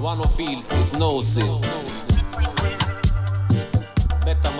One who feels it knows it. Better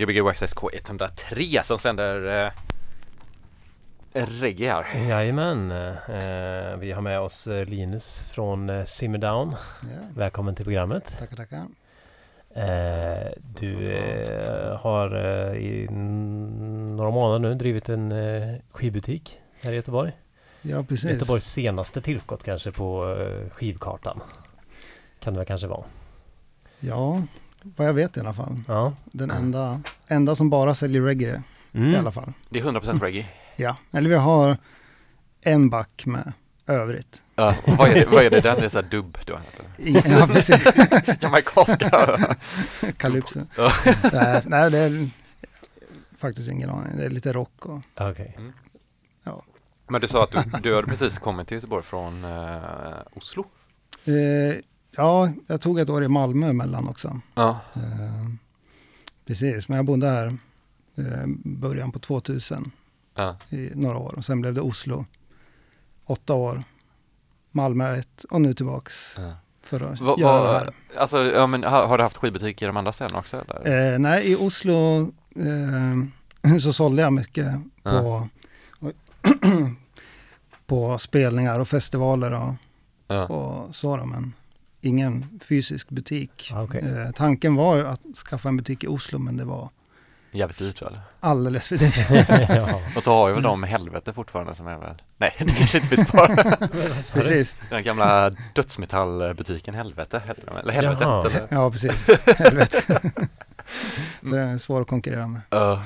Gbg Waxxed K103 som sänder eh, reggae här. Jajamän. Eh, vi har med oss eh, Linus från eh, Simmerdown. Ja, Välkommen till programmet. tackar, tackar. Eh, du eh, har eh, i några månader nu drivit en eh, skivbutik här i Göteborg. Ja, precis. Göteborgs senaste tillskott kanske på eh, skivkartan. Kan det väl kanske vara. Ja, vad jag vet i alla fall. Ja. Den enda, enda som bara säljer reggae i Mm. alla fall. Det är 100% reggae. Ja, eller vi har en back med övrigt. Ja, och vad, är det, vad är det den? Det är såhär dubb då? Ja, precis. Jamaicanska? Calypso. Ja. nej, nej, det är faktiskt ingen aning. Det är lite rock och Okej. Men du sa att du, du hade precis kommit till Göteborg från eh, Oslo? eh, Ja, jag tog ett år i Malmö emellan också. Ja. Eh, precis, men jag bodde här eh, början på 2000 ja. i några år. Och sen blev det Oslo. Åtta år. Malmö ett och nu tillbaks ja. för att Va, göra det va, här. alltså, ja, men, har, har du haft skivbutik i de andra städerna också? Eller? Eh, nej, i Oslo eh, så sålde jag mycket på, oj, på spelningar och festivaler och, och så. Men ingen fysisk butik. Ah, okej. Eh, tanken var ju att skaffa en butik i Oslo, men det var Jävligt dyrt eller? alldeles för dyrt. ja. Och så har ju väl de helvete fortfarande som är väl Nej, det kanske inte finns kvar Precis. Den gamla dödsmetallbutiken Helvete hette den Eller Helvetet Jaha. eller? Ja, precis. Helvete. så det är svårt att konkurrera med. Ja.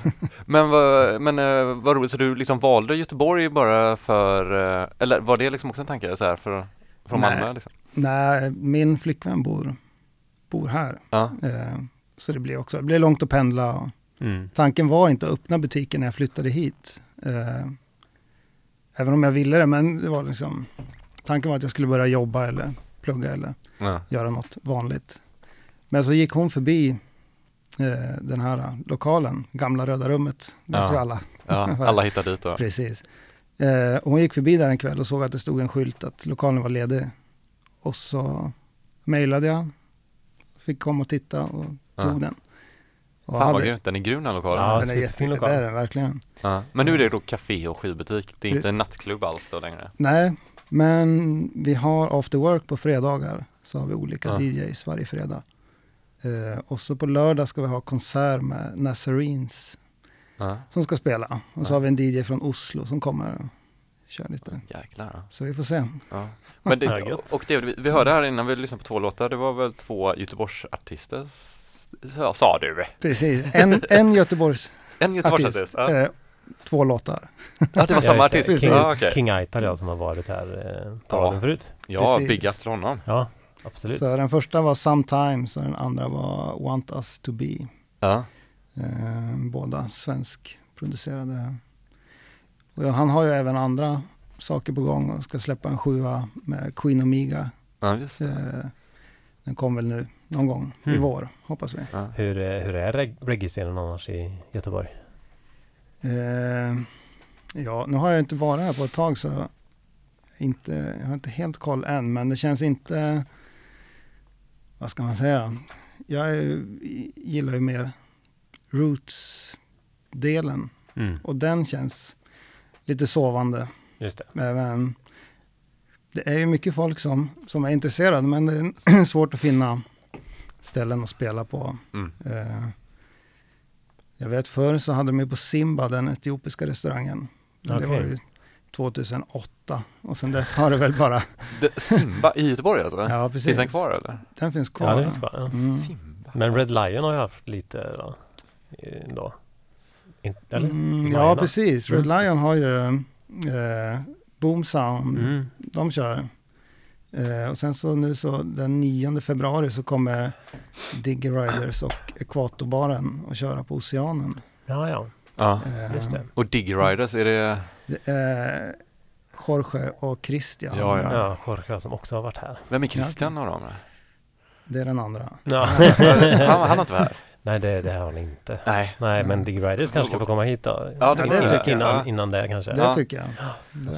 Men vad, men eh, vad roligt, så du liksom valde Göteborg bara för eh, Eller var det liksom också en tanke så här för, från Nej. Malmö liksom? Nej, min flickvän bor, bor här. Ja, Eh, så det blir också, det blir långt att pendla. Mm. tanken var inte att öppna butiken när jag flyttade hit. Eh, även om jag ville det, men det var liksom, tanken var att jag skulle börja jobba eller plugga eller ja, göra något vanligt. Men så gick hon förbi eh, den här lokalen, gamla röda rummet, vet Ja. ju alla. ja alla hittar dit då Precis. Eh, hon gick förbi där en kväll och såg att det stod en skylt att lokalen var ledig. Och så mejlade jag, fick komma och titta och Ja. tog den. Och Fan vad hade- grymt, den är grym den lokalen Ja, den är superfin jätte, lokal. det är den verkligen. Ja. Men nu är det då café och skivbutik, det är inte en nattklubb alls då längre? Nej, men vi har after work på fredagar. Så har vi olika Ja. DJs varje fredag. Eh, och så på lördag ska vi ha konsert med Nazarenes Ja, som ska spela. Och så Ja. har vi en DJ från Oslo som kommer kör lite. jäklar. Så vi får se. ja. Men det, och det, vi vi hörde här innan vi lyssnade på två låtar, det var väl två Göteborgsartister sa- sa du? Precis, en, en Göteborgs En Göteborgsartist? Ja. eh, två låtar. ja, det var samma artist? King, Ja, okej. King Aital ja, som har varit här eh, på Ja. förut. Ja, Precis. big up till honom. Ja, absolut. Så den första var Sometimes och den andra var Want Us To Be. Ja, Eh, båda svenskproducerade. Och ja, han har ju även andra saker på gång och ska släppa en sjua med Queen Omega. ja just det. Eh, den kom väl nu någon gång i Mm. vår, hoppas vi. Ja. Hur, eh, hur är reg- reggae-scenen annars i Göteborg? Eh, ja, nu har jag inte varit här på ett tag så inte, jag har inte helt koll än, men det känns inte, vad ska man säga, jag är, gillar ju mer roots-delen Mm. och den känns lite sovande. Just det. Även, det är ju mycket folk som, som är intresserade, men det är svårt att finna ställen att spela på. Mm. Eh, jag vet förr så hade de ju på Simba, den etiopiska restaurangen. Men Det var ju 2008 och sen dess har det väl bara, Simba i Göteborg alltså? ja precis. Finns den kvar eller? Den finns kvar. Ja, det finns kvar. Ja. Mm. Simba? Men Red Lion har ju haft lite då, eller? Mm, ja, precis. Red Mm. Lion har ju eh, Boom Sound, Mm. de kör. Eh, och sen så nu så den 9 februari så kommer Digger Riders och Ekvatorbaren att köra på Oceanen. Ja, ja, Ja. Eh, just det. Och Diggy Riders, är det? Det är Jorge och Christian. Ja, ja. Ja, Jorge som också har varit här. Vem är Christian av dem? Det är den andra. Ja. Han, han har inte varit här? Nej, det, det har han inte. Nej. Nej, men Dig Riders kanske ska få komma hit då. Ja, det får innan, jag. innan, det kanske. Det Ja. tycker jag.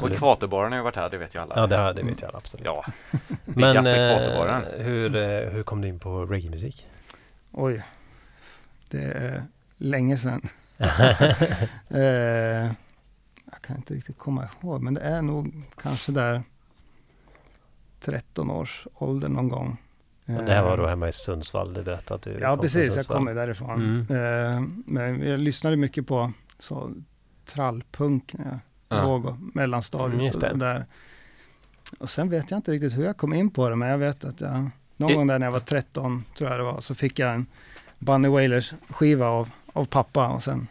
Och Det. Ekvatorbaren har ju varit här, det vet ju alla. Ja, det, det vet jag absolut. Ja. Men eh, hur, eh, hur kom du in på reggae-musik? oj. Det är länge sedan. eh, jag kan inte riktigt komma ihåg, men det är nog kanske där 13 års ålder någon gång. Och det här var då Eh, hemma i Sundsvall, du berättade att du Ja, precis. Jag kommer därifrån. Mm. Eh, men jag lyssnade mycket på så, trallpunk när jag Ja. låg och mellanstadiet. Mm, och, det. där. och sen vet jag inte riktigt hur jag kom in på det, men jag vet att jag, någon I- gång där när jag var 13, tror jag det var, så fick jag en Bunny Wailers skiva av, av pappa och sen,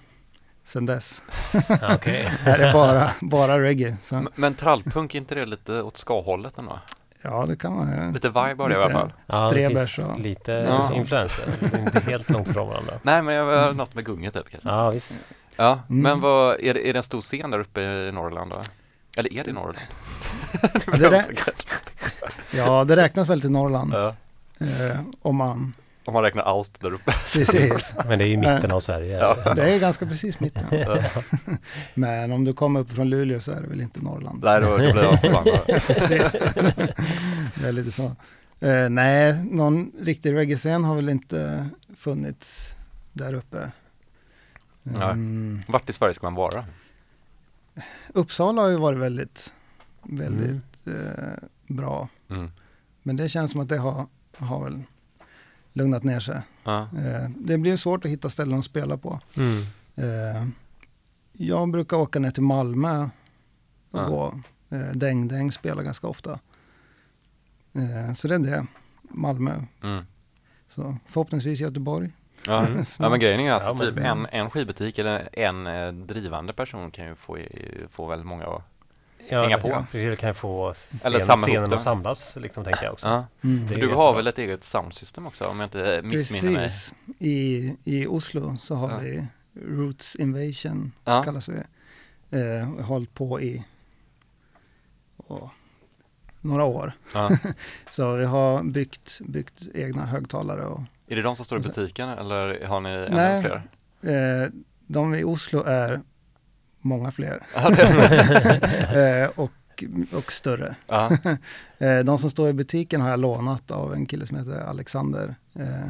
sen dess Okej. är det bara, bara reggae. Så, M- Men trallpunk, är inte det lite åt ska-hållet ändå? Ja, det kan man. Lite vibe har det i alla fall. Ja, det Strebers och... lite Ja. influenser. Inte helt långt från varandra. Nej, men jag har något med gunget typ kanske. Ja, visst. Ja, Mm. men vad, är det, är det en stor scen där uppe i Norrland då? Eller är det i Norrland? Det, ja, det räknas väl till Norrland. Ja. Eh, om man, Om man räknar allt där uppe. precis. Men det är i mitten av Sverige. Ja. Det är ganska precis mitten. Men om du kommer upp från Luleå så är det väl inte Norrland. Nej, då, då blir jag förbannad. Det är lite så. Eh, nej, någon riktig reggae-scen har väl inte funnits där uppe. Nej. Mm, Vart i Sverige ska man vara? Uppsala har ju varit väldigt, väldigt Mm. eh, bra. Mm. Men det känns som att det har, har väl lugnat ner sig. Ja. Eh, det blir svårt att hitta ställen att spela på. Mm. Eh, jag brukar åka ner till Malmö och Ja. gå. Eh, Däng Däng spelar ganska ofta. Eh, så det är det. Malmö. Mm. Så förhoppningsvis Göteborg. Ja. Ja, men grejen är att Ja, men- typ en, en skivbutik eller en eh, drivande person kan ju få, få väldigt många. Ja, Hänga på. Ja, vi kan få scen, scenen det. att samlas, liksom, tänker jag också. Ja. Mm. Det För du har väl ett eget soundsystem också om jag inte missminner mig? Precis. I, I Oslo så har Ja. vi Roots Invasion, Ja. kallas vi. Eh, hållit på i åh, några år. Ja. Så vi har byggt, byggt egna högtalare och Är det de som står i butiken eller har ni ännu fler? Eh, de i Oslo är många fler eh, och, och större. ja. Eh, de som står i butiken har jag lånat av en kille som heter Alexander eh,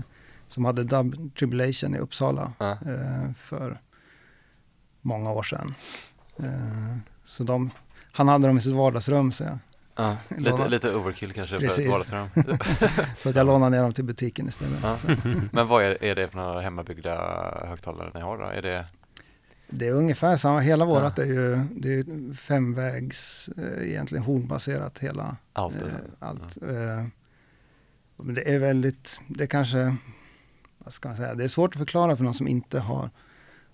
som hade Dub Tribulation i Uppsala Ja. eh, för många år sedan. Eh, så de, han hade dem i sitt vardagsrum så, jag, Ja. Lite, lite overkill kanske för Precis. ett vardagsrum. så att jag lånade ner dem till butiken istället. Men vad är, är det för några hemmabyggda högtalare ni har då? Är det... Det är ungefär samma, hela Ja. vårat är ju det är ju femvägs, eh, egentligen hornbaserat hela Allt? Eh, allt. Eh, men det är väldigt, det är kanske, vad ska man säga, det är svårt att förklara för någon som inte har,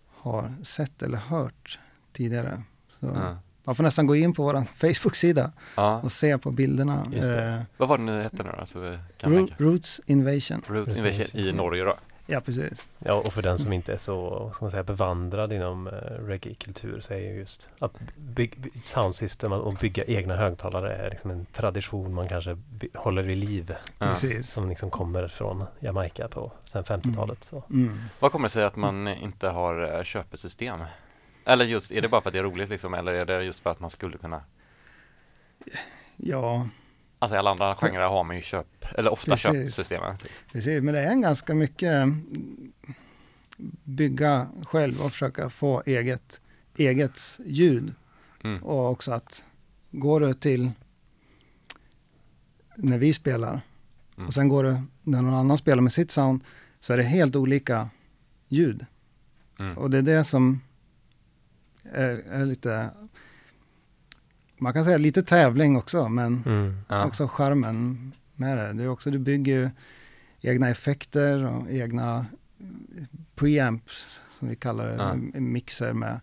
har sett eller hört tidigare. Så Ja. Man får nästan gå in på vår Facebook-sida Ja. och se på bilderna. Eh, Vad var det nu hette nu då? Så vi kan Ro-. Roots Invasion. Root Precis. Invasion i Norge då? Ja, precis. Ja, och för den som inte är så ska man säga, bevandrad inom uh, reggae-kultur så är ju just att bygg, by- soundsystem och bygga egna högtalare är liksom en tradition man kanske håller vid liv. Ja. precis. Som liksom kommer från Jamaica på sen 50-talet. Så. Mm. Vad kommer det sig att man inte har eh, köpesystem? Eller just, är det bara för att det är roligt liksom? Eller är det just för att man skulle kunna Ja, Alltså i alla andra genrer har man ju köp, eller ofta Precis. köpsystemen. Typ. precis. Men det är en ganska mycket mm, bygga själv och försöka få eget, eget ljud. Mm. Och också att går du till när vi spelar Mm. och sen går du när någon annan spelar med sitt sound så är det helt olika ljud. Mm. Och det är det som är, är lite, man kan säga lite tävling också, men Mm. Ja. också charmen med det. Det är också, du bygger egna effekter och egna preamps, som vi kallar det, Ja. mixer med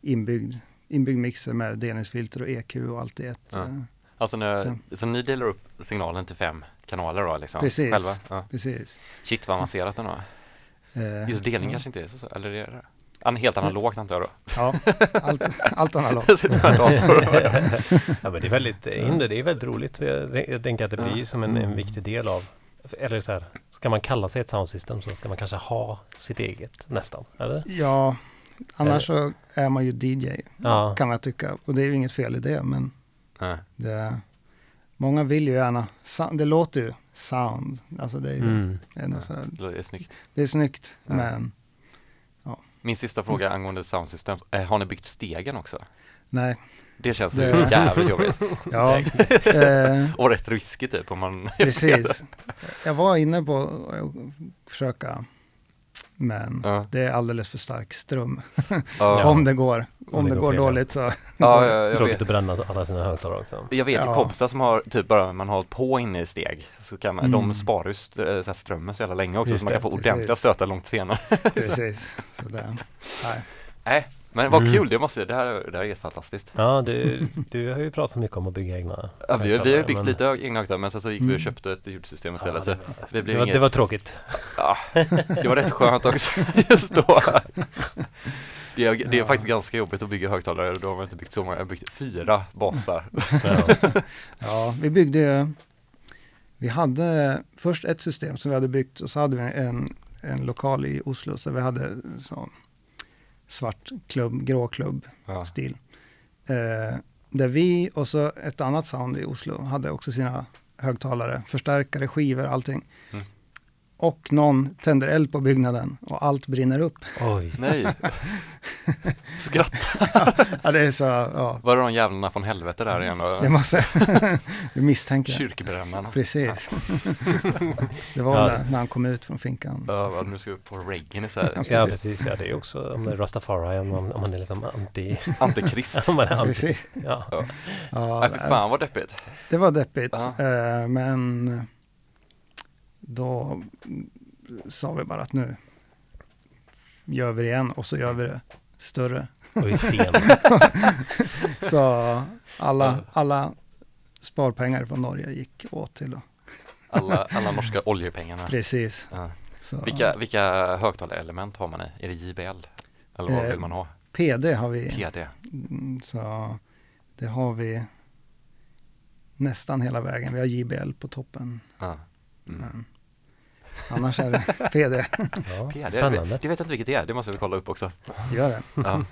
inbyggd, inbyggd mixer med delningsfilter och EQ och allt i ett. Ja. eh, Alltså när, så ni delar upp signalen till fem kanaler då liksom? Precis. Själva? Ja. Precis. Shit vad avancerat den var. Eh, Just delning kanske inte är så, eller är det? An, helt analogt antar jag då? Ja, allt, allt analogt. Sitter med en dator Ja, men det är väldigt inre, det är väldigt roligt. Jag, jag tänker att det blir som en, en viktig del av eller så här, ska man kalla sig ett soundsystem så ska man kanske ha sitt eget nästan, eller? Ja, annars så är man ju DJ, Ja, kan man tycka. Och det är ju inget fel i det, men Nej. det, många vill ju gärna, det låter ju sound, alltså det är ju mm. ändå sådär, Det är snyggt. det är snyggt, Ja. men ja, Min sista fråga angående sound system. Eh, har ni byggt stegen också? Nej, Det känns Det- jävligt jobbigt. ja, eh, Och rätt riskigt typ om man... precis. Jag var inne på att försöka, men Ja. det är alldeles för stark ström. Ja, Om det går. Om, det det går går dåligt så. ja, ja, jag Tråkigt vet. att bränna alla sina högtalare också. Jag vet ju Ja. kompisar som har typ bara man har på inne i steg så kan man, de Mm. sparar ju st- så här strömmen så jävla länge också Just så man det, kan få ordentliga precis. stötar långt senare. Precis. Så det, nej. Nej, men vad Mm. kul, det måste det här, det här är fantastiskt. Ja, du, du har ju pratat mycket om att bygga egna Ja, vi, vi har byggt men- lite egna högtalare men sen så gick vi och Mm. köpte ett ljudsystem Ja, istället det, så var, det blev det, var, inget, det var tråkigt. ja, det var rätt skönt också just då. Det är, det är Ja. faktiskt ganska jobbigt att bygga högtalare, då har man inte byggt så många, jag har byggt fyra basar. Ja. Ja, vi byggde ju, vi hade först ett system som vi hade byggt och så hade vi en, en lokal i Oslo så vi hade så svart klubb, grå klubb Ja. stil. Eh, där vi och så ett annat sound i Oslo hade också sina högtalare, förstärkare, skivor, allting. Mm. Och någon tänder eld på byggnaden och allt brinner upp. Oj. Nej. Skratt. Ja, det är så, ja, Var det de jävlarna från helvete där igen då? det måste, vi misstänker. Kyrkbrännarna. Precis. det var Ja. när, när han kom ut från finkan. Ja, nu ska vi på reggae så här. Ja, precis. Ja, det är också om det är Rastafari, om man, om man är liksom anti... Antikrist. om man är anti Precis. ja. Ja, Nej, fy fan vad deppigt. Det var deppigt, Ja. eh, men då sa vi bara att nu gör vi det igen och så gör vi det större. Och i sten. Så alla, alla sparpengar från Norge gick åt till att, Alla, alla norska oljepengarna. precis. Ja. Vilka, vilka högtalarelement har man i? Är det JBL? Eller vad Eh, vill man ha? PD har vi, PD? mm, så det har vi nästan hela vägen. Vi har JBL på toppen. Ja. Mm. Men annars är det PD, Ja, PD, spännande. Det, det vet jag inte vilket det är, det måste vi kolla upp också. gör det. Ja.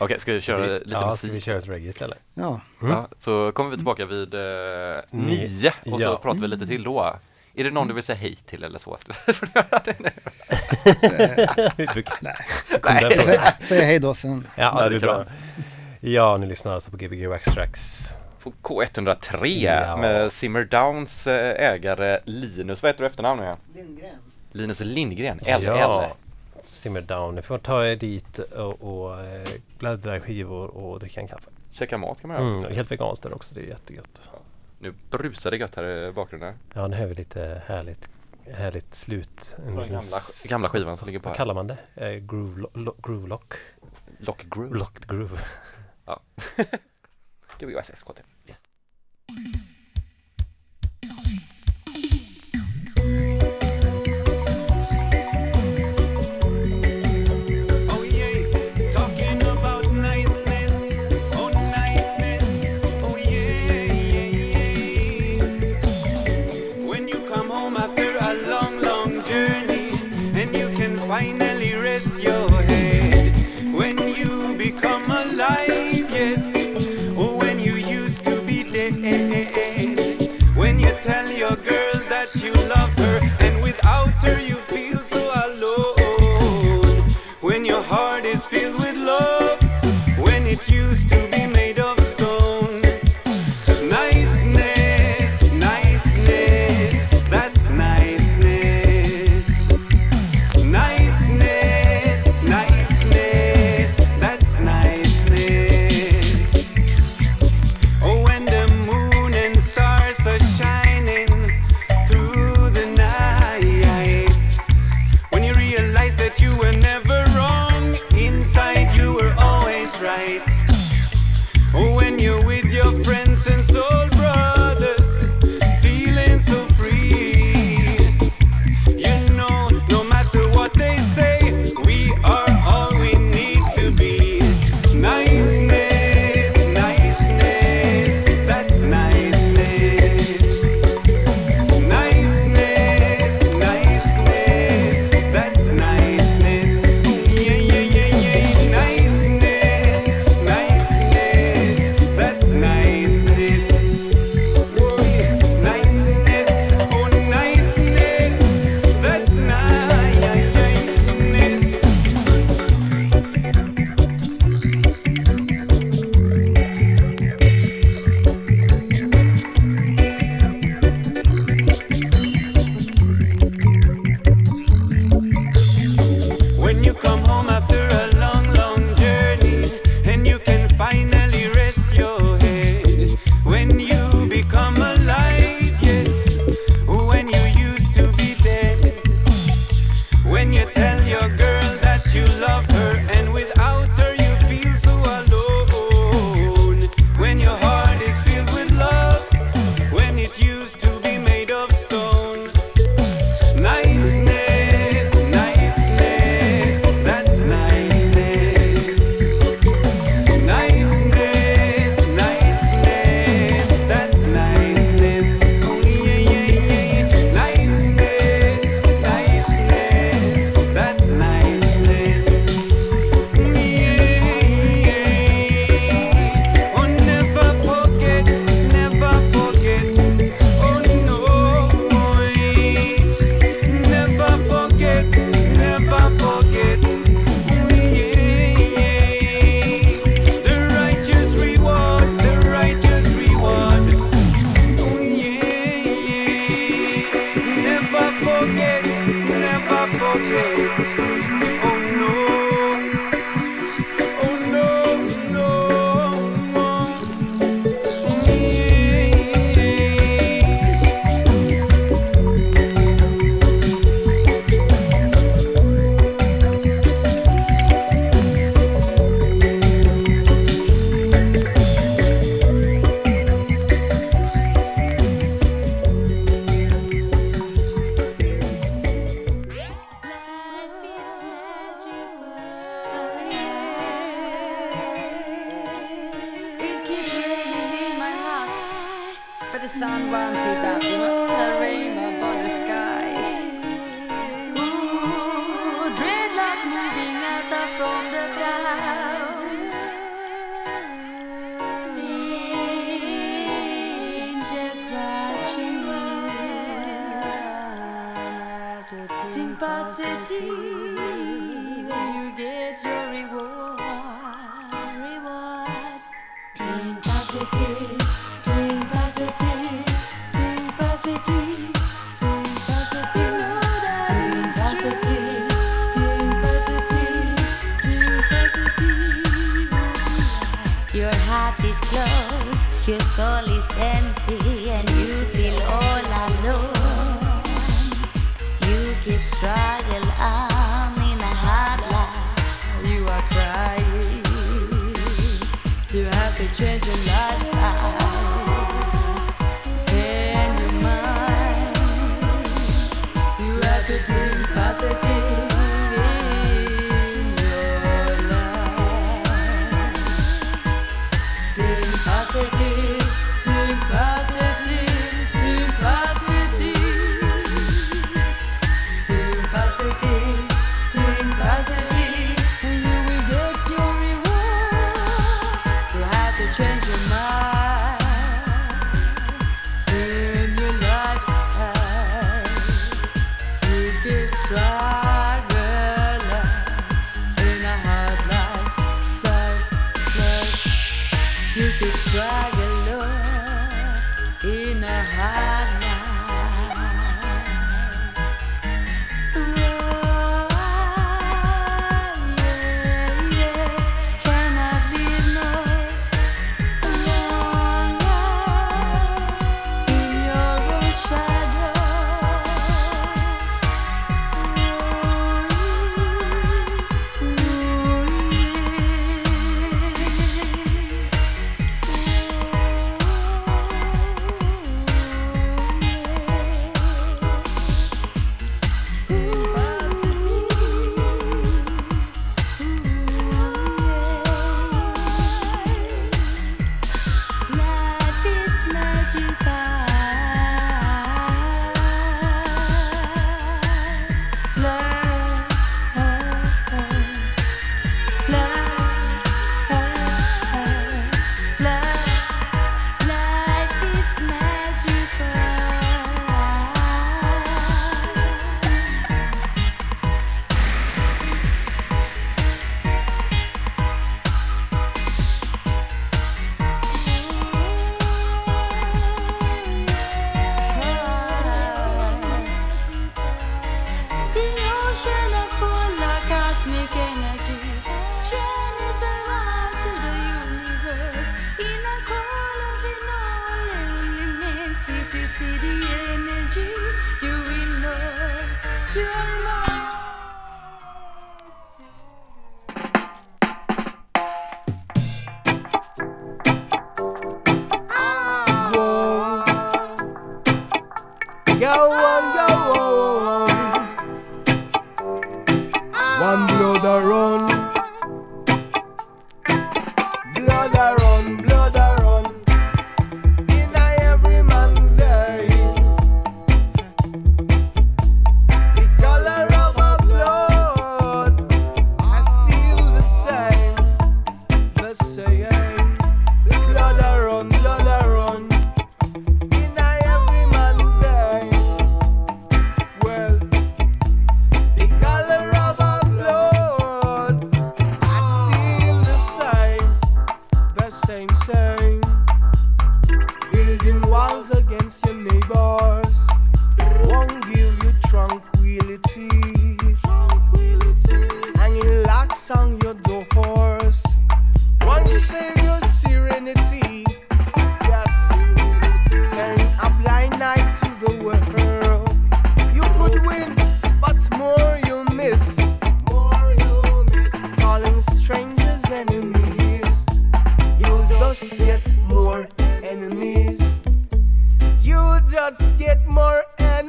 Okej, ska vi köra lite ja, musik? ska vi köra ett reggae istället? Ja, Mm. Ja, så kommer vi tillbaka vid eh, nio och så pratar vi lite till då. Är det någon du vill säga hej till eller så? Vi brukar- nej. Kom där från- Säg, säg hej då sen. Ja, det det blir bra. Ja, ni lyssnar alltså på Gbg Wax Tracks. På K103 Ja. med Simmer Downs eh, ägare Linus, vad heter du efternamn nu igen? Lindgren. Linus Lindgren, LL. Ja, Simmer Down. Ni får ta er dit och, och eh, bläddra i skivor och dricka en kaffe. Käka mat kan man göra Mm, också. helt veganskt där också, det är jättegött. Nu brusar det gött här i bakgrunden. Ja, nu hör vi lite härligt, härligt slut. En Från liten gamla- gamla skivan som ligger på Vad här. kallar man det? Eh, groove, lo, lo, groove lock? Lock Groove. Locked groove. Gbg Access KT.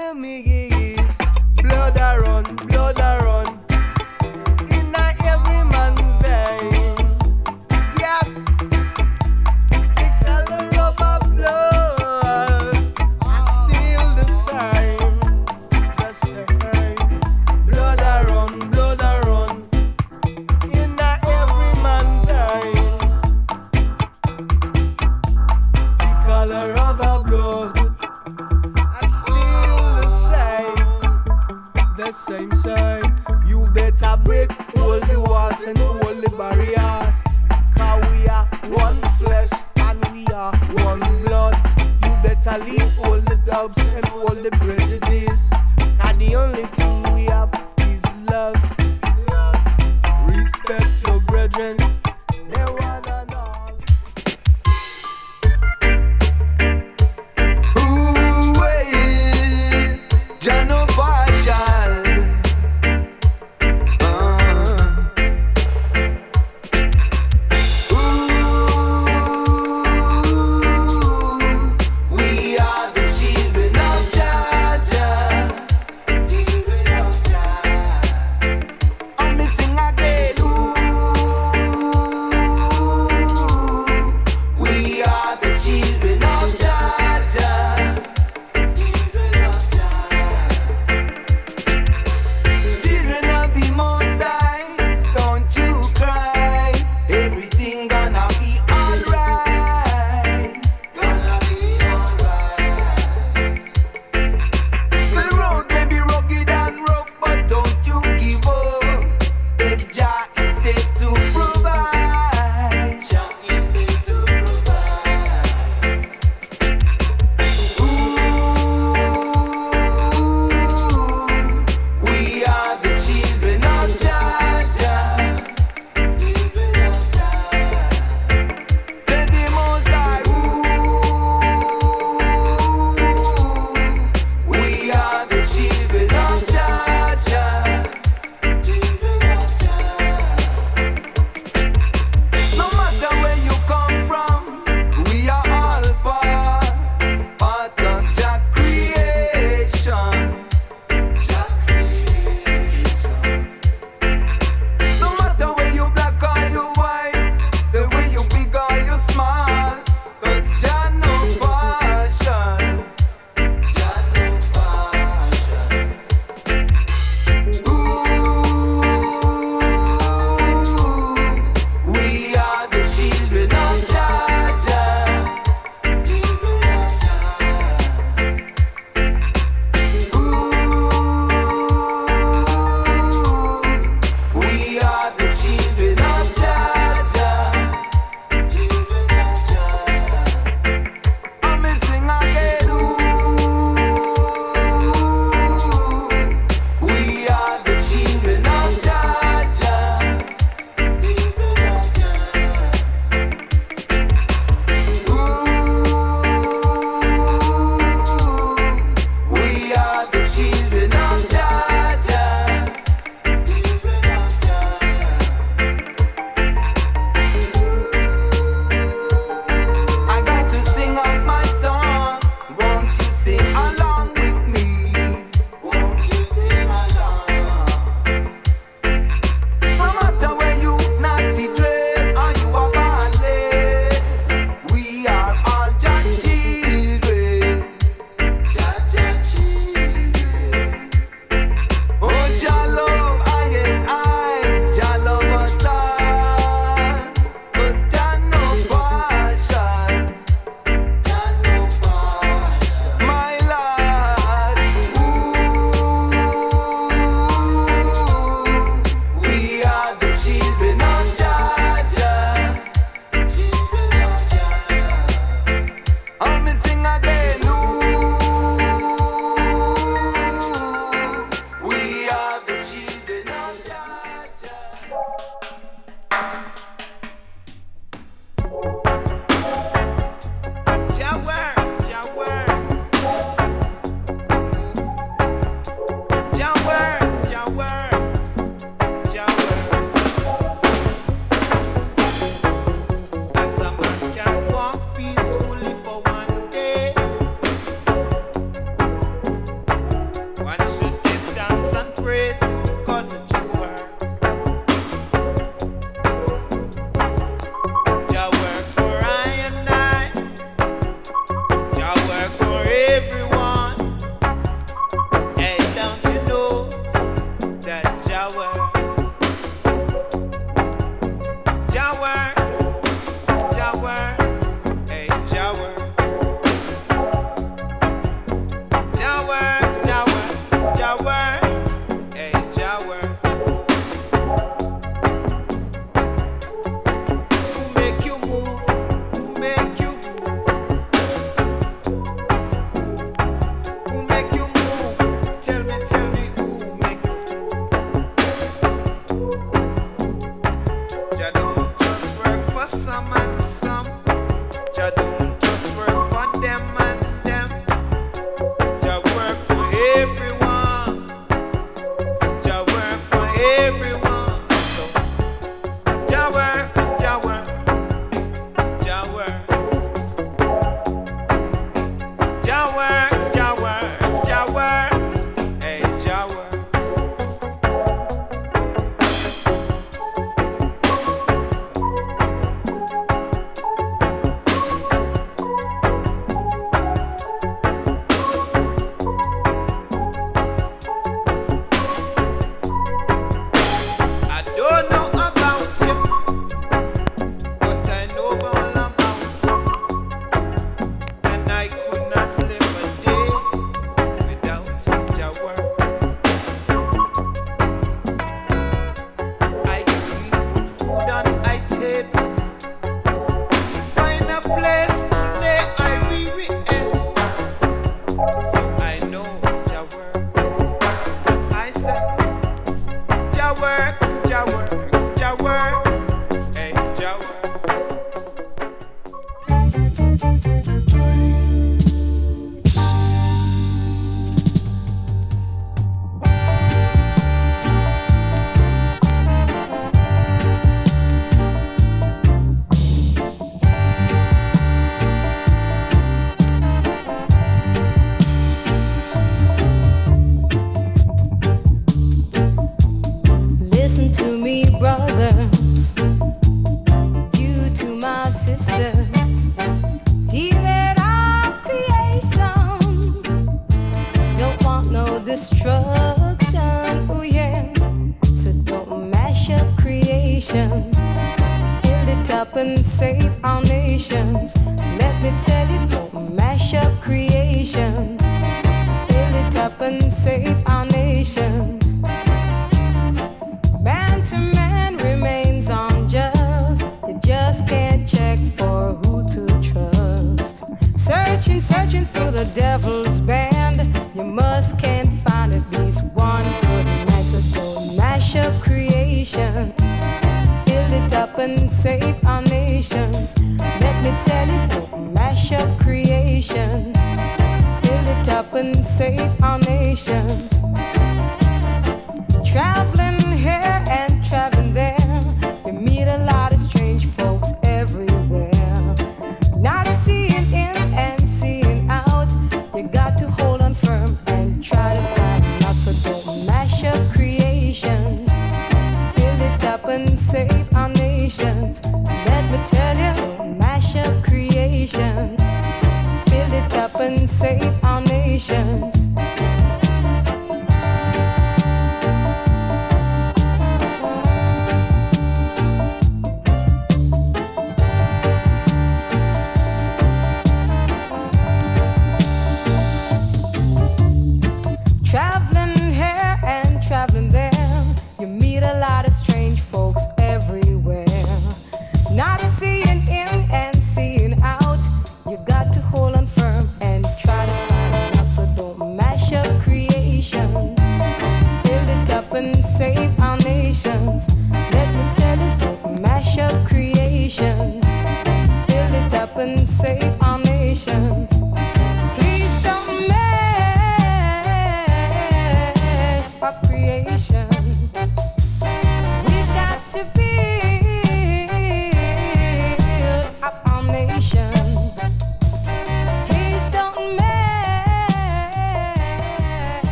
enemies. Blood I run, blood I run.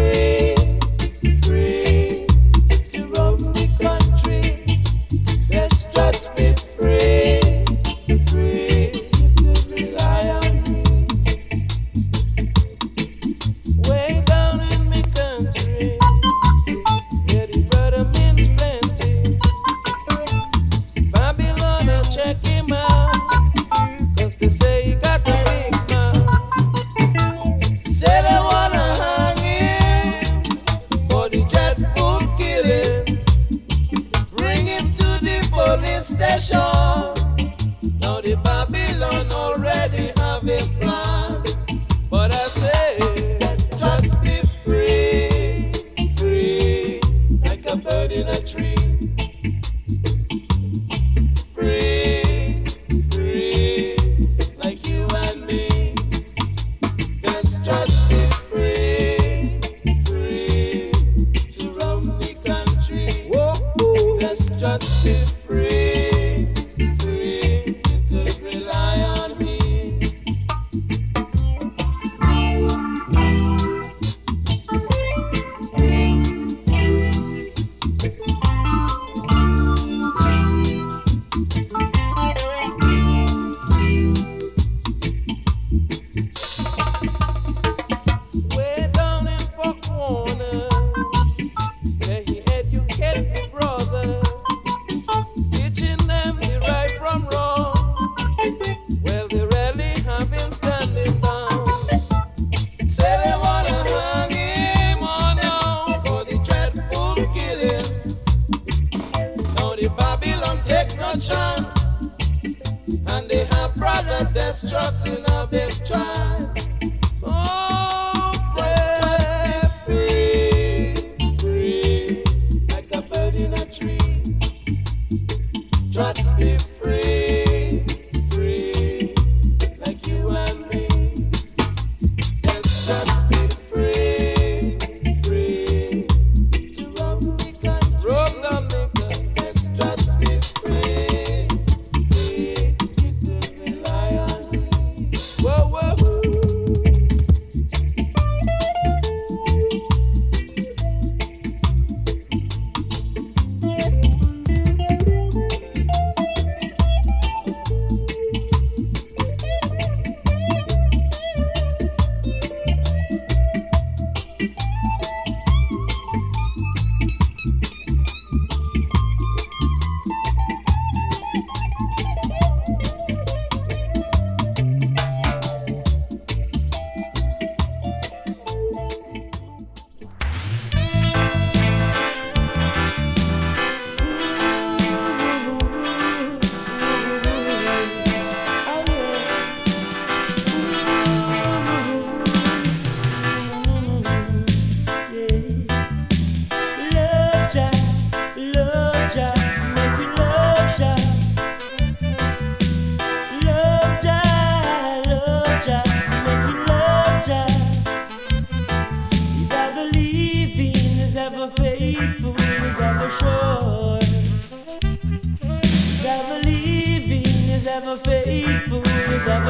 Free,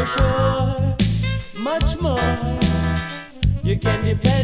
for sure. Much more, you can depend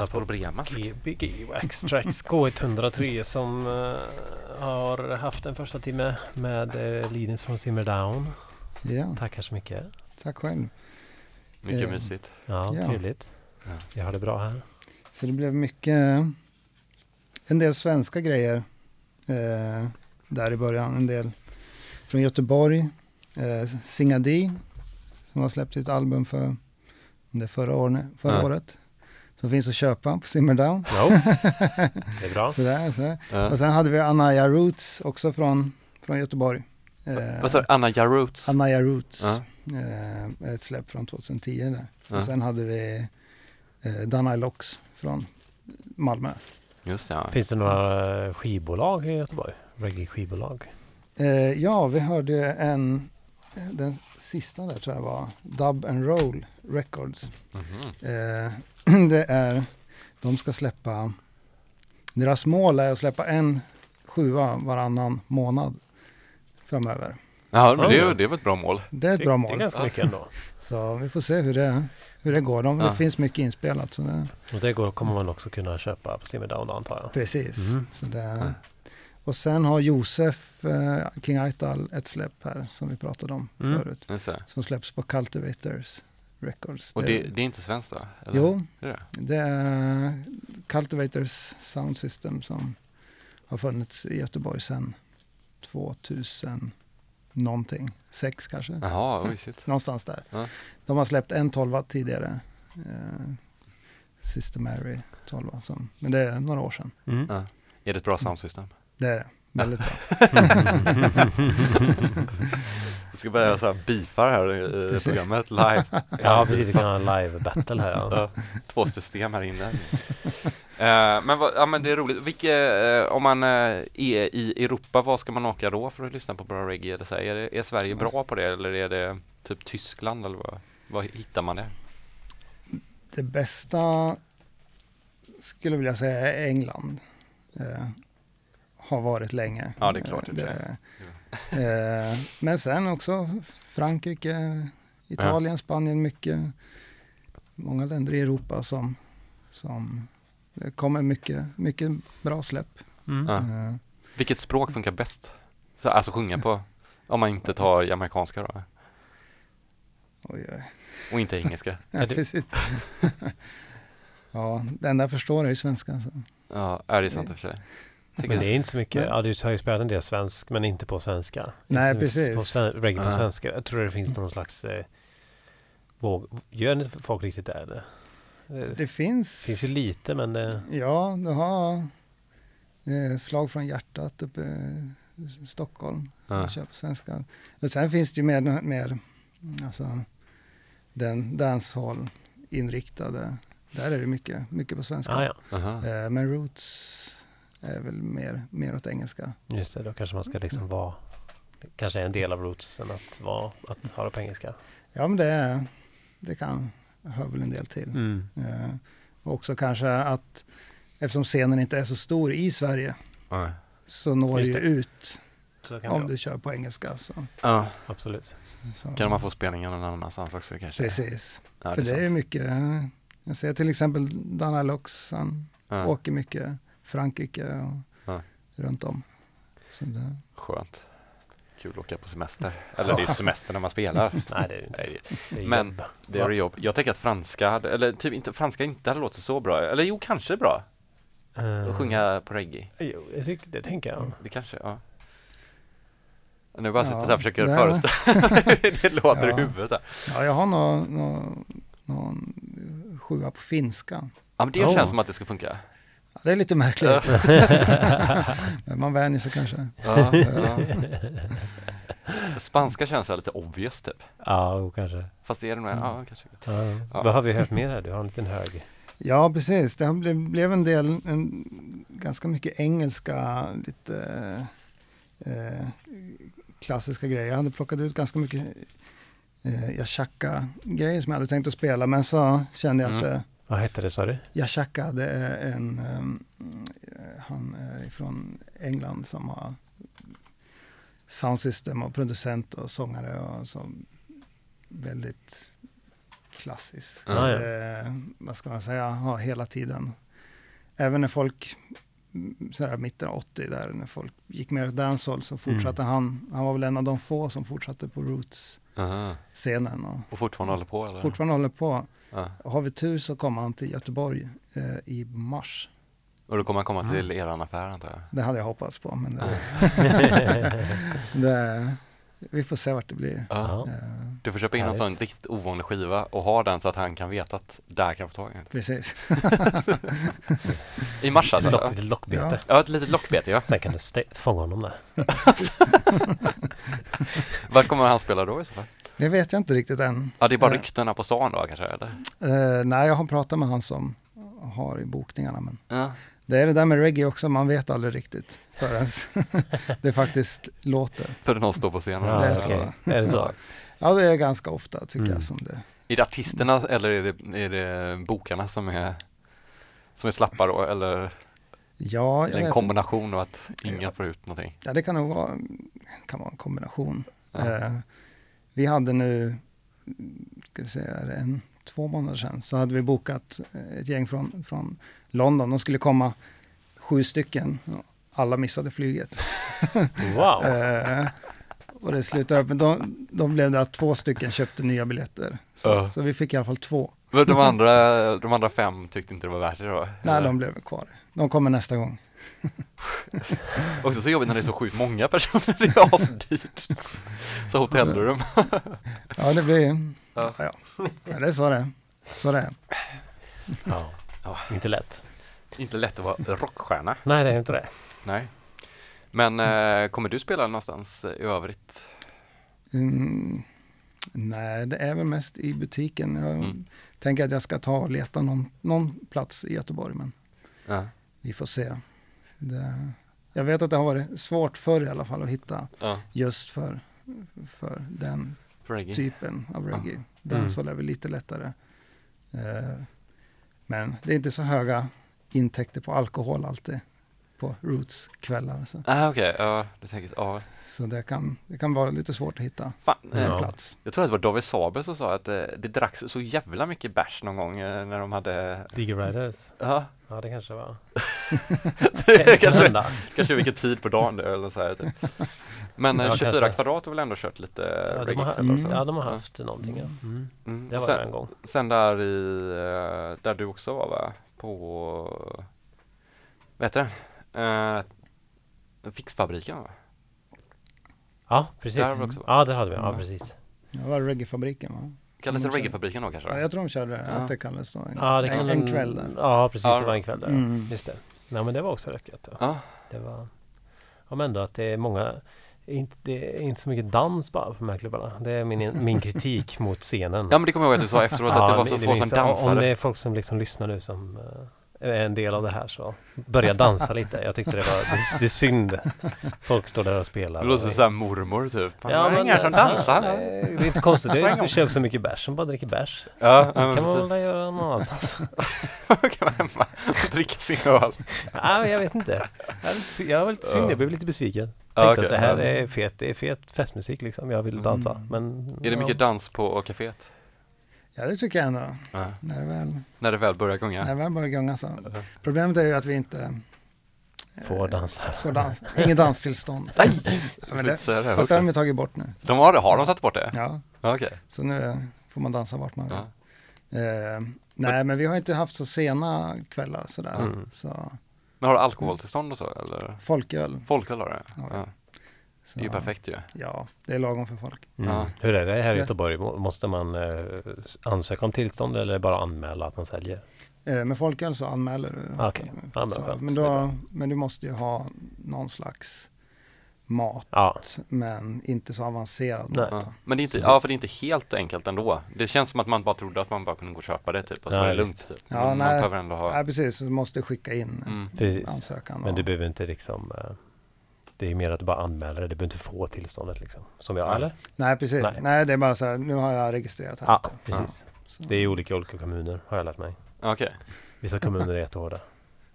lyssnar på Problemas. Gbg Wax Tracks K103 som eh, har haft en första timme med uh, Linus från Simmerdown. Ja, Tackar så mycket. tack själv. Mycket Eh, mysigt. Ja, Ja. trevligt. Ja. Jag har det bra här. Så det blev mycket, en del svenska grejer där i början. En del från Göteborg. Eh, Singadi som har släppt sitt album för om det förra, året, förra Ja. året. Som finns att köpa på Simmerdown. Jo, det är bra. Sådär, sådär. Ja. Och sen hade vi Anaya Roots också från, från Göteborg. Eh, Vad sa du? Anna Jaroots? Anaya Roots. Ja. Eh, ett släpp från 2010 där. Ja. Och sen hade vi eh, Danai Locks från Malmö. Just det, ja. Finns det några eh, skivbolag i Göteborg? Reggae-skivbolag? Eh, ja, vi hörde en, den sista där tror jag var, Dub and Roll Records. Mhm. Eh, det är, de ska släppa, deras mål är att släppa en sjua varannan månad framöver. Ja, men det, det är väl ett bra mål. Det är ett Det, bra det är mål. ganska mycket ändå. Så vi får se hur det, hur det går. De, Ja. Det finns mycket inspelat. Så det, Och det går, kommer man också kunna köpa på Simmerdown antar jag. precis. Mhm. Så det, Ja. och sen har Josef eh, King Aital ett släpp här som vi pratade om Mm. förut. Som släpps på Cultivators Records. Och det, det är inte svenskt va? Eller? Jo, Det är det? det är Cultivators Sound System som har funnits i Göteborg sedan 2000 någonting, sex kanske. Jaha, oj shit. Någonstans där. Ja. De har släppt en tolva tidigare. Eh, Sister Mary 12 som, men det är några år sedan. Mm. Ja. Är det ett bra soundsystem? Det är det. Väldigt bra. Jag ska börja så här beefa här i Precis. programmet live. Ja, precis. Vi kan ha en live-battle här. Ja. Två system här inne. Eh, men, vad, ja, men det är roligt. Vilka, eh, om man eh, är i Europa, var ska man åka då för att lyssna på bra reggae? Eller så är, det, är Sverige bra på det eller är det typ Tyskland eller vad, vad hittar man det? Det bästa skulle jag vilja säga är England. Har varit länge. Ja, det är klart Eh, det eh, men sen också Frankrike, Italien, Spanien mycket. Många länder i Europa som, som det kommer mycket, mycket bra släpp. Mm. Ja. Eh, Vilket språk funkar bäst? Så, alltså sjunga på, om man inte tar jamaicanska då? oj, oj. Och inte engelska? Ja, precis. ja, det enda jag förstår är ju svenska. Så. Ja, är det sant i och för sig. Men det är inte så mycket. Ja, du har ju spelat en del svensk, men inte på svenska. Inte Nej, mycket precis. På sven- reggae på Ja. svenska. Jag tror det finns någon slags eh, våg. Gör inte folk riktigt det? eller? Det Det finns, finns ju lite, men det... ja, du har eh, Slag från hjärtat uppe i Stockholm. Ja. Kör på svenska. Och sen finns det ju mer, mer alltså, den dancehall inriktade. Där är det mycket, mycket på svenska. Ah, ja, Aha. Eh, men Roots är väl mer, mer åt engelska. just det. Då kanske man ska liksom vara... Kanske en del av rootsen att, vara, att ha det på engelska. Ja, men det, är- det kan, hör väl en del till. Mm. Eh, och också kanske att eftersom scenen inte är så stor i Sverige Ja. så når det ju det. ut Så kan om det du kör på engelska. Så, Ja. Absolut. så. Kan man få spelningar någon annanstans också kanske? Precis. Ja, För det är ju mycket, jag ser till exempel Dana Lox, han Ja. åker mycket Frankrike och Ja. runt om. Så det, Skönt. Kul att åka på semester. Eller det är ju semester när man spelar. Nej, det är, Nej, det är Men- jobb. det är jobb. Jag tänker att franska, hade, eller typ inte, franska inte hade låtit så bra. Eller jo, kanske bra. Eh, Att sjunga på reggae. Jo, jag tycker, det tänker jag. Det kanske, ja. Nu bara sitter Ja, så här och försöker det- föreställa det låter Ja. i huvudet. Där. ja, jag har någon, någon, någon sjua på finska. Ja, men det Oh. känns som att det ska funka. Det är lite märkligt. Men man vänjer sig kanske. Ja, ja. Spanska känns lite obvious typ. Ja, kanske. Fast är det nog, ja kanske. Ja. Ja. Vad har vi hört mer här? Du har en liten hög. Ja, precis. Det blev en del, en, ganska mycket engelska, lite eh, klassiska grejer. Jag hade plockat ut ganska mycket eh, Yashaka-grejer som jag hade tänkt att spela, men så kände jag att Mm. eh, Vad hette det sa du? Yashaka, det är en, eh, han är ifrån England som har soundsystem och producent och sångare och så väldigt klassisk. Ja, ja. Eh, vad ska man säga, ha hela tiden. Även när folk, mm, sådär mitten av 80 där, när folk gick mer åt dancehall så fortsatte han, han var väl en av de få som fortsatte på Roots-scenen och Och fortfarande håller på eller? fortfarande håller på. Ja. Har vi tur så kommer han till Göteborg eh, i mars. Och då kommer han komma till eran affär antar jag? Det hade jag hoppats på, men det, det, vi får se vart det blir. Ja. Eh, Du får köpa in en sån riktigt ovanlig skiva och ha den så att han kan veta att där kan jag få tag i den. precis. I mars alltså? Lock, Ja. lite lockbete. Ja, ett litet lockbete ja. Sen kan du fånga honom där. Var kommer han spela då i så fall? Det vet jag inte riktigt än. Ja, det är bara Eh, ryktena på stan då kanske eller? Eh, nej, jag har pratat med han som har i bokningarna. Men Ja. det är det där med reggae också, man vet aldrig riktigt förrän det faktiskt låter. För någon står på scenen. Ja, det är så. Är det så? Ja, det är ganska ofta tycker Mm. jag som det. Är det artisterna eller är det, är det bokarna som är, som är slappa då? Eller Ja, jag en vet, kombination av att ingen får ut någonting? ja, det kan nog vara, kan vara en kombination. Ja. Eh, vi hade nu, ska vi säga, en, två månader sedan, så hade vi bokat ett gäng från, från London. De skulle komma sju stycken. Alla missade flyget. Wow! Eh, och det slutade upp, men då, då blev det att två stycken köpte nya biljetter. Så, Ja. så vi fick i alla fall två. Men de andra, de andra fem tyckte inte det var värt det då? Nej, de blev kvar. De kommer nästa gång. Också så jobbigt när det är så sjukt många personer, det är asdyrt. Så hotellrum. Ja, det blir... Ja. Ja, det är så det är. Så det är. Ja. Ja. Inte lätt. Inte lätt att vara rockstjärna. Nej, det är inte det. Nej. Men eh, kommer du spela någonstans i övrigt? Mm, nej, det är väl mest i butiken. Jag Mm. tänker att jag ska ta och leta någon, någon plats i Göteborg, men Ja. vi får se. Det, jag vet att det har varit svårt förr i alla fall att hitta ja. just för, för den reggae? typen av reggae. Mm. Dancehall är väl lite lättare. Eh, men det är inte så höga intäkter på alkohol alltid på Roots-kvällar. Så, Ah, okej, ja, du tänker, ja. så det, kan, det kan vara lite svårt att hitta Fan, en eh, Ja. plats. jag tror att det var David Saber som sa att eh, det dracks så jävla mycket bärs någon gång eh, när de hade, Digger Riders. ja, Ja, det kanske var. det kanske, kanske vilken tid på dagen det är eller så här, typ. Men eh, Ja, 24 kanske. kvadrat har väl ändå kört lite Ja, de har, så. ja, de har haft någonting. Ja. Mm. Mm. Det och var sen, det en gång. sen där i, eh, där du också var va? På, vad heter det? Eh, Fixfabriken va? Ja, precis. Där också. Ja, där hade vi. Ja, Ja. precis. Det var reggaefabriken va? Kallas det Mm, reggaefabriken då kanske? Ja, jag tror de körde Ja. att det kallades då. En, Ja, det kan en, en kväll där. Ja, precis. Ja, Det var en kväll där. Mm. Just det. Nej, men det var också rätt gött. Ja. Ja, Det var... Ja, men ändå att det är många... Inte, det är inte så mycket dans bara på de här klubbarna. Det är min, min kritik mot scenen. ja men det kommer jag ihåg att du sa efteråt att det var så få som jag. Om dansade. det är folk som liksom lyssnar nu som eh, en del av det här så börja dansa lite. Jag tyckte det var det, det är synd. Folk står där och spelar. Det låter som mormor typ. Ja, Ja, men, inga som dansar. nej, Det är inte konstigt. Det inte köpt så mycket bärs som bara dricker bärs. Ja, ja kan man väl göra någon annanstans. precis. kan vara hemma och dricka sin öl. Men jag vet inte. Jag, jag var lite synd. Jag blev lite besviken. Ja, Tänkte okej. att det här Ja. är fet, det är fet festmusik liksom. Jag vill dansa. Men, Är det mycket dans på kaféet? Ja, det tycker jag ändå. Ja. När det väl, När det väl börjar gunga? när det väl börjar gunga så. Problemet är ju att vi inte Får dansa. får dans. Inget danstillstånd. Nej! Men det, det, fast det har de tagit bort nu. De har? Har de tagit bort det? Ja, Okej. så nu får man dansa vart man vill. Ja. Eh, nej, men vi har inte haft så sena kvällar sådär. Mm. Så Men har du alkoholtillstånd och så eller? folköl. Folköl har det? Ja. Ja. Så, Det är ju perfekt ju. Ja, det är lagom för folk. Mm. Ja. Hur är det här i. Göteborg? Må- Måste man eh, ansöka om tillstånd eller bara anmäla att man säljer? Eh, med folköl så anmäler du. Ah. Ja, men så, skönt. men, är då, men du måste ju ha någon slags mat, Ja, men inte så avancerad Nej. mat. Ja. Men det är inte, ja för det är inte helt enkelt ändå. Det känns som att man bara trodde att man bara kunde gå och köpa det typ och så Ja, var det lugnt typ. Ja, man nej. behöver ändå ha... Nej, precis. Du måste skicka in Mm. ansökan. Men du behöver inte liksom eh, Det är mer att du bara anmäler det. Du behöver inte få tillståndet liksom. Som jag, Nej. eller? Nej, precis. Nej. Nej. det är bara så här, nu har jag registrerat här. Ja, ute. precis. Så. Det är olika olika kommuner har jag lärt mig. Okej. Vissa kommuner är jättehårda.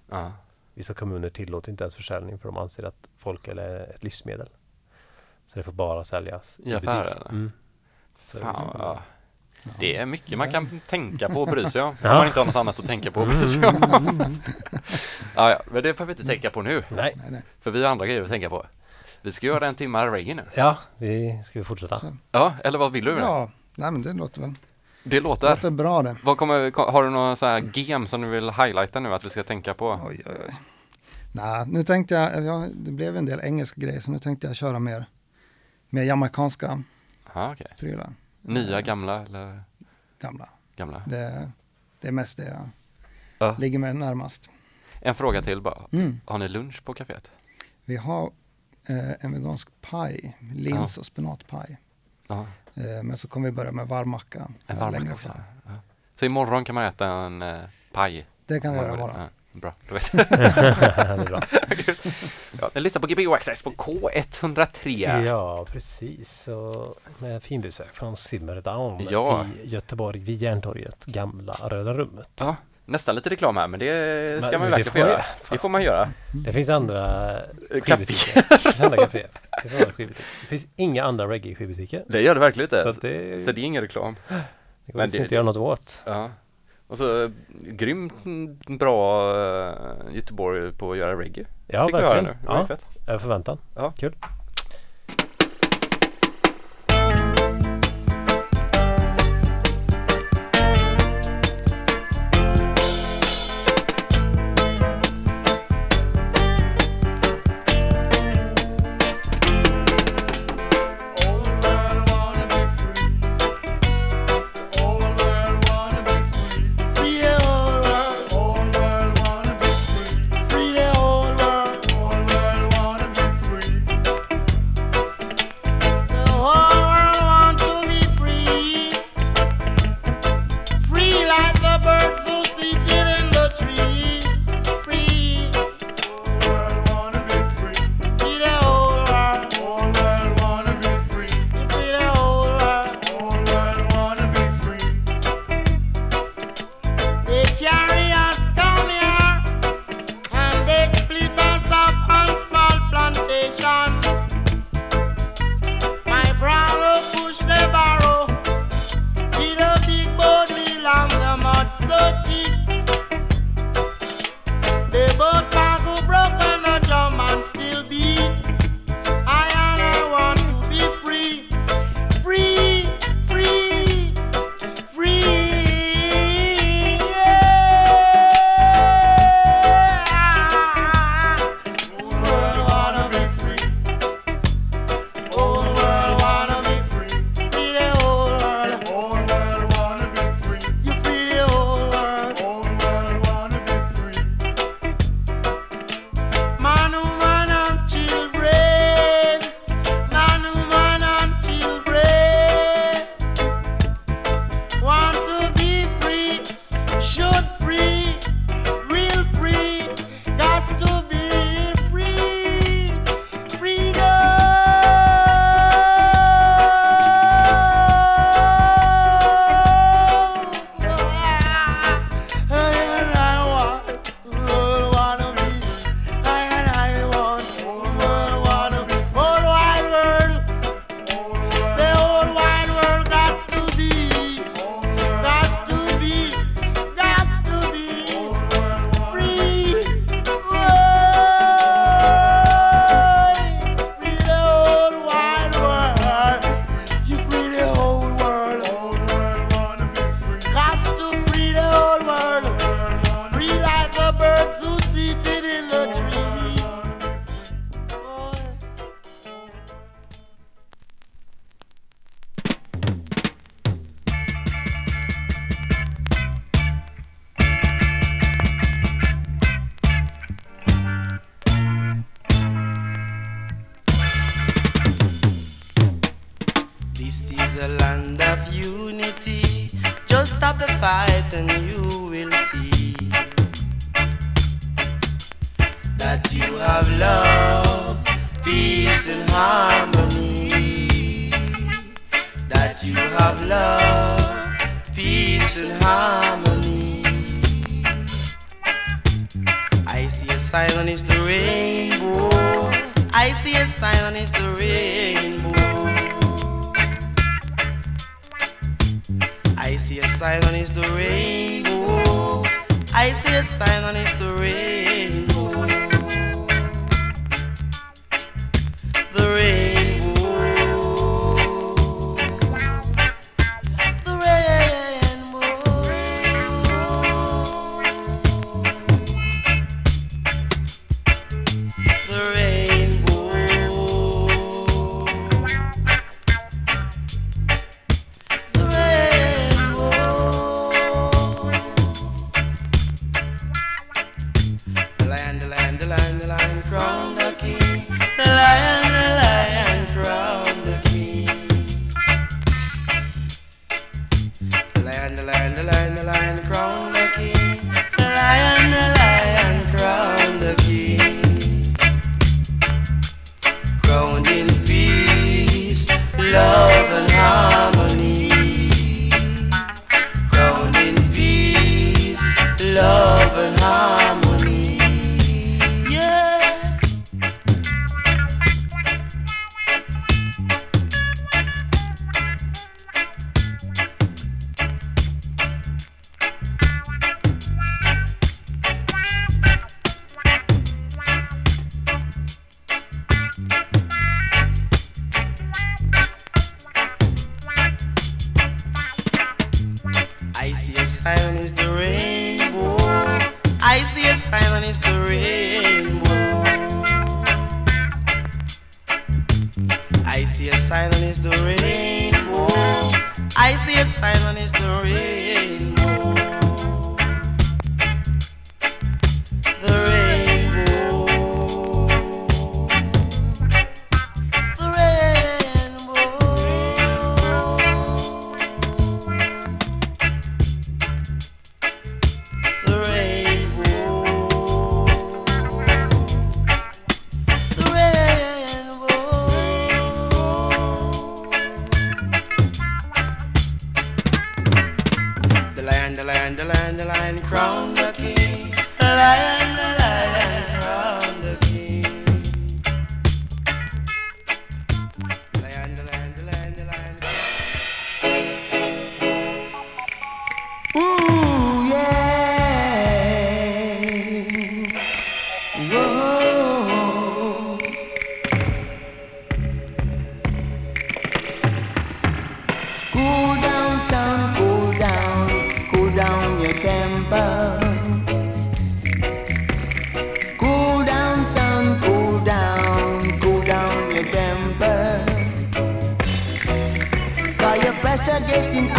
Ja. Vissa kommuner tillåter inte ens försäljning för de anser att folköl är ett livsmedel. Så det får bara säljas I affärer, eller? Mm. Fan, liksom- ja. Det är mycket man kan tänka på och bry sig om. Om Ja. man inte har något annat att tänka på och bry sig om. ja, ja, men det behöver vi inte tänka på nu. Nej. För vi har andra grejer att tänka på. Vi ska göra en timme reggae nu. Ja, vi ska vi fortsätta. Ja, eller vad vill du? Ja, nej men det låter väl Det det låter. låter bra det. Vad kommer, ko- har du några så här game som du vill highlighta nu att vi ska tänka på? Oj, oj, oj. Nej, nu tänkte jag, ja, det blev en del engelska grejer, så nu tänkte jag köra mer, mer jamaicanska Ja, okej. prylar. Nya, Eh, gamla eller Gamla. gamla? Det, det är mest det jag Ja. ligger mig närmast. En fråga till bara. Mm. Har ni lunch på kaféet? Vi har eh, en vegansk paj, lins och spenatpaj. Ja, Eh, men så kommer vi börja med varmmacka en eh, varm längre kaffe. fram. Ja. Så imorgon kan man äta en eh, paj? Det kan man göra vill. Bra, då vet är bra. ja, Ni lyssnar på GBO Access på K103. Ja, precis. Och med finbesök från Simmerdown Ja. i Göteborg vid Järntorget, gamla Röda rummet. Ja, nästan lite reklam här, men det ska Men man ju verkligen få göra. jag- Det får man göra. Det finns andra Café. skivbutiker. Det finns andra kaféer. Det finns andra skivbutiker. Det finns inga andra reggae-skivbutiker. Det gör det verkligen Så inte. att det, Så det är ingen reklam. det går men liksom det- inte att göra något åt. Ja. Och så eh, grymt bra uh, Göteborg på att göra reggae. Ja, Fick verkligen. nu. Det var Ja, fett. över förväntan. Ja. Kul. This is a land of unity. Just stop the fight and you will see that you have love, peace, and harmony. That you have love, peace, and harmony. I see a sign on the rainbow. I see a sign on the rainbow. silent is the rainbow. I stay silent is the eh? rainbow.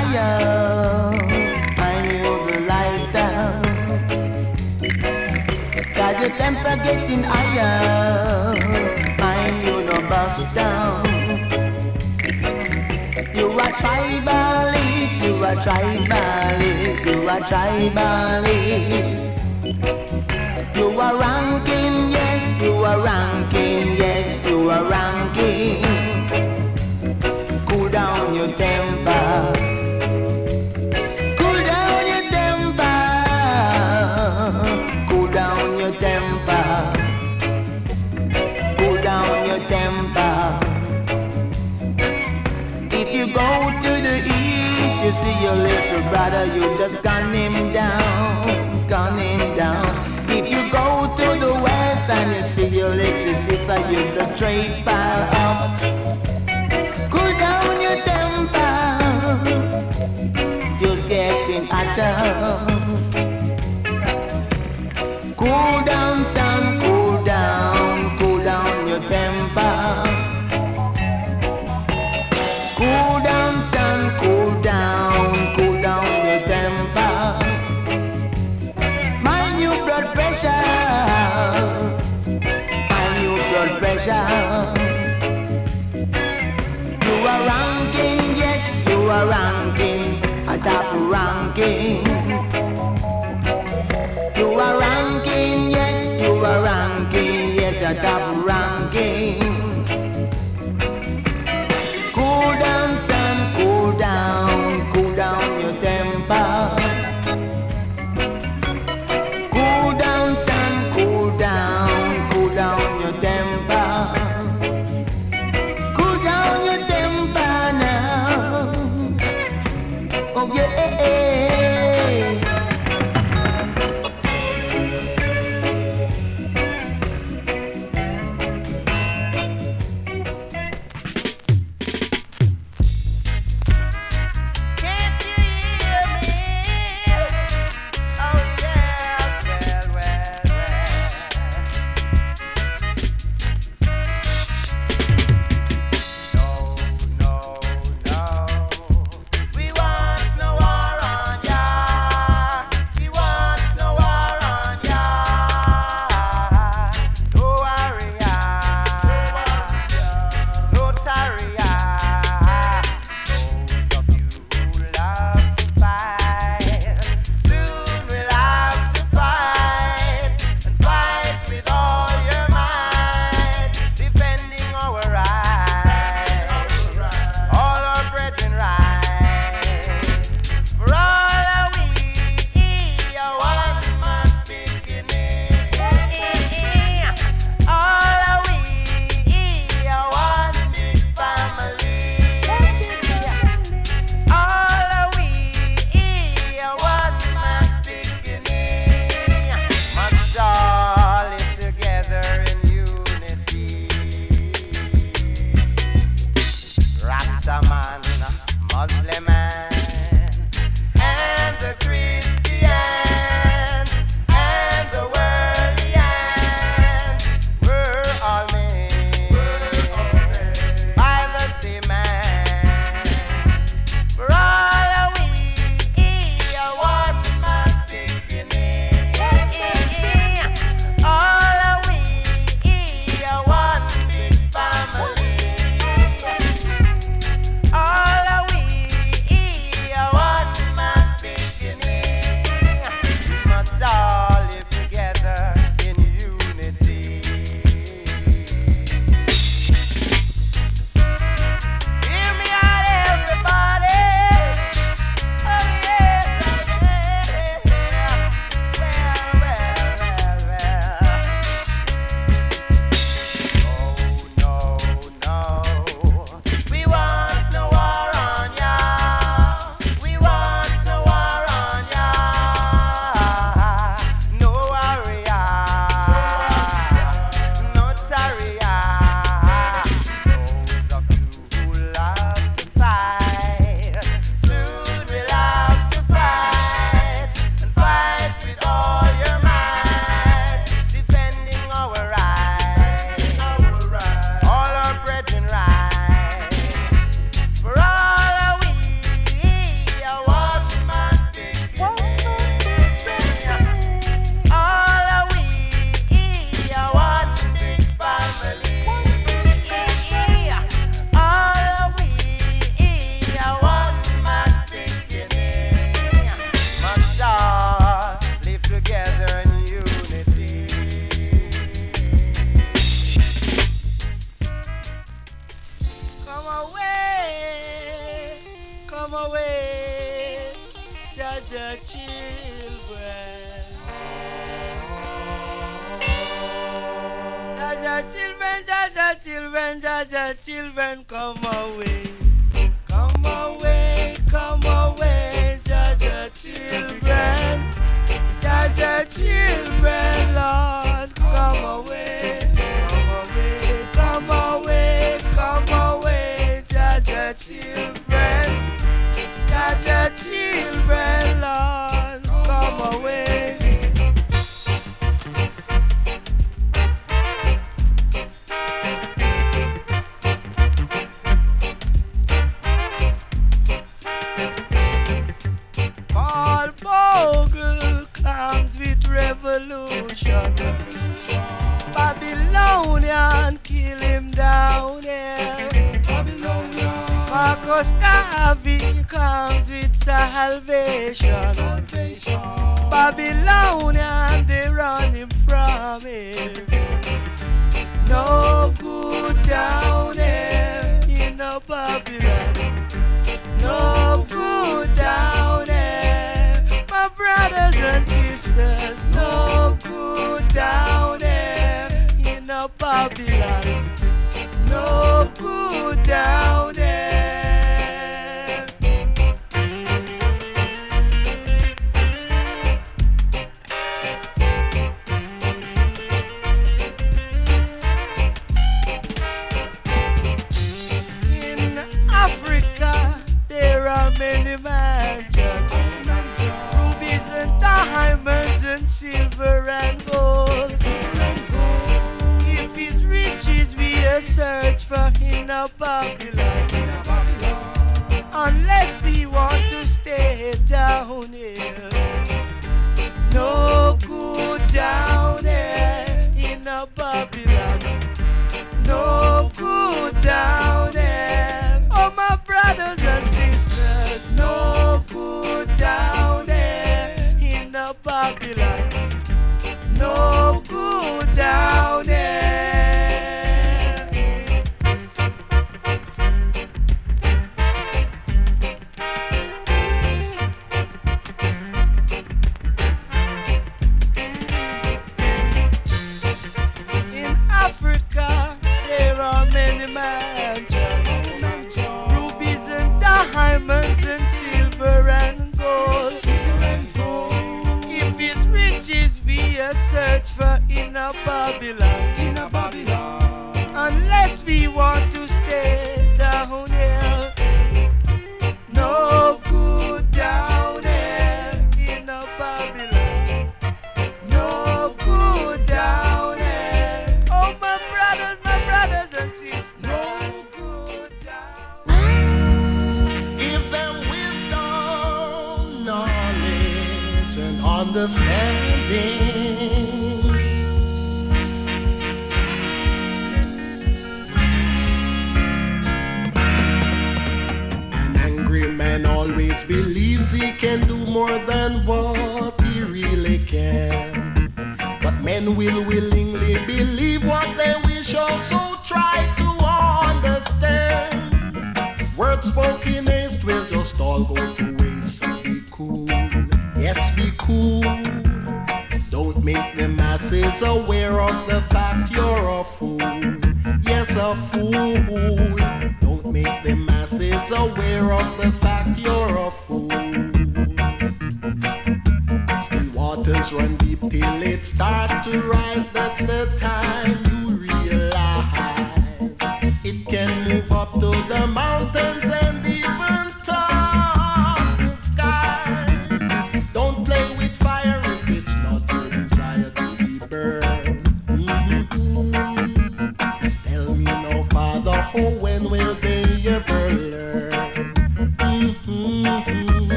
fire. I knew the light down. Cause your temper getting higher. I knew the bust down. You are tribalist, you are tribalist, you are tribalist. You are ranking, yes, you are ranking, yes, you are ranking. you see your little brother, you just gun him down, gun him down. If you go to the west and you see your little sister, you just straight pile up. Cool down your temper, just getting hotter. He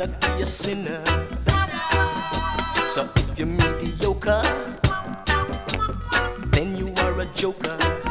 cannot be a sinner. So if you're mediocre, then you are a joker.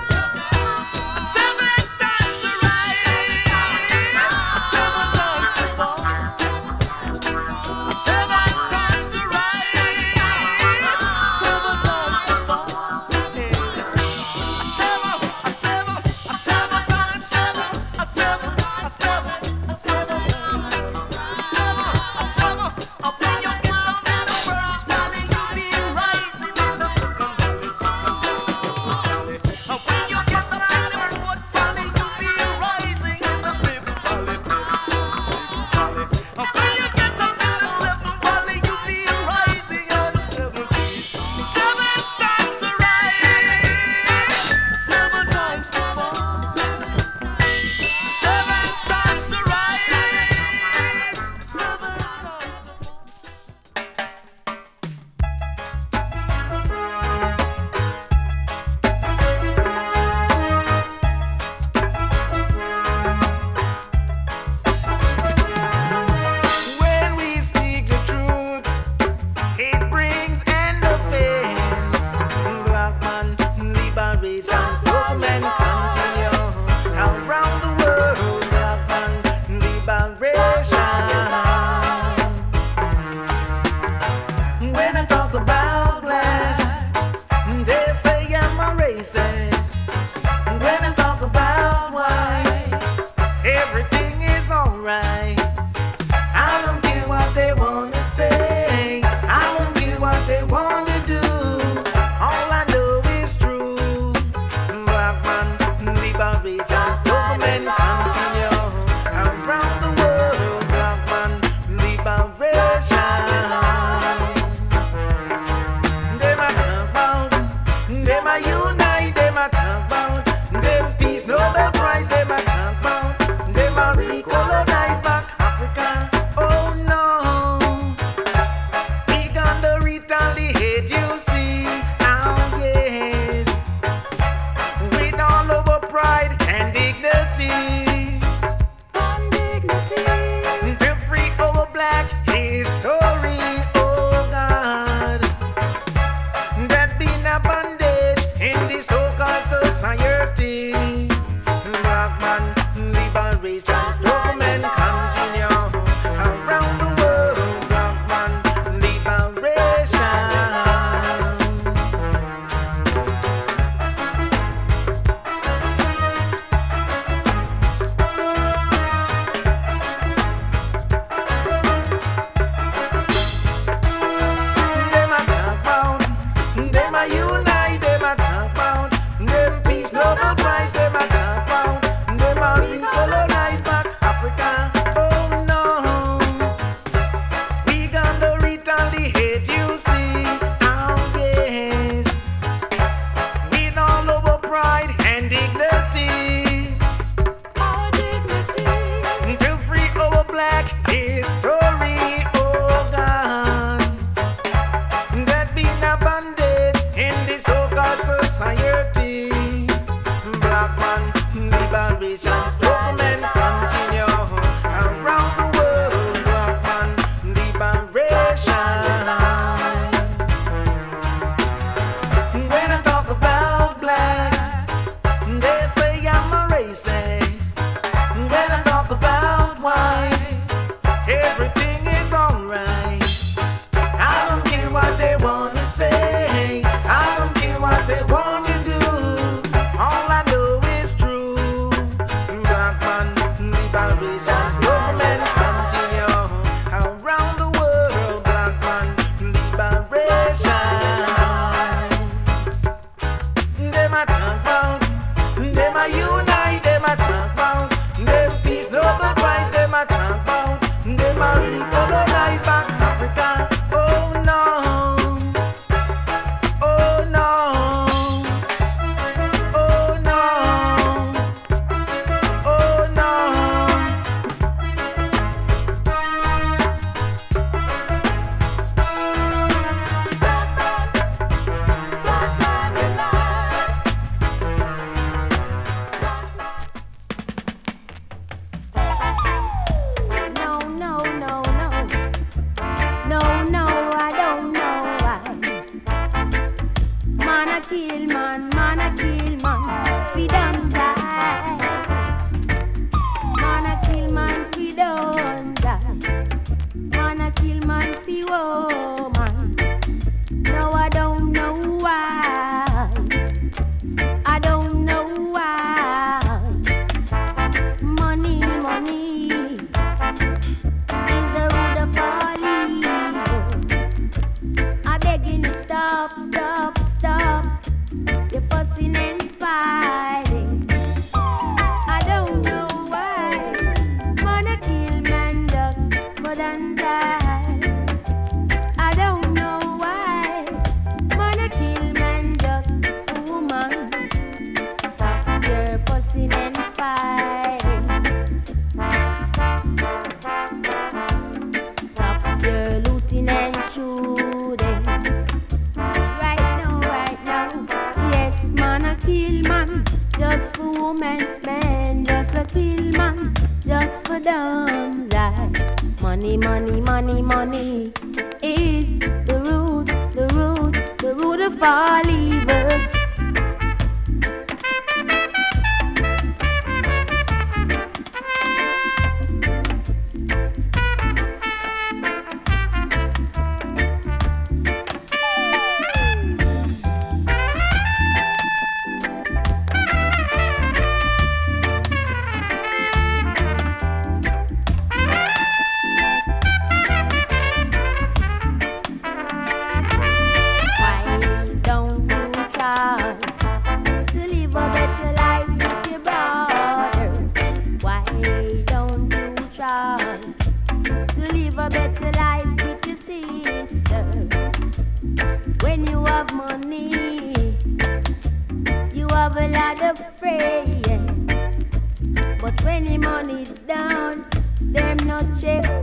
a lot of praying. But when the money's down, them not check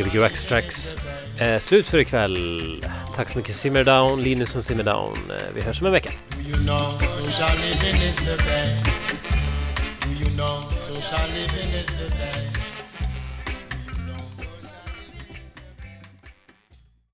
Gbg X-Tracks eh, slut för ikväll. Tack så mycket Simmerdown, Linus och Simmerdown. Eh, vi hörs om en vecka.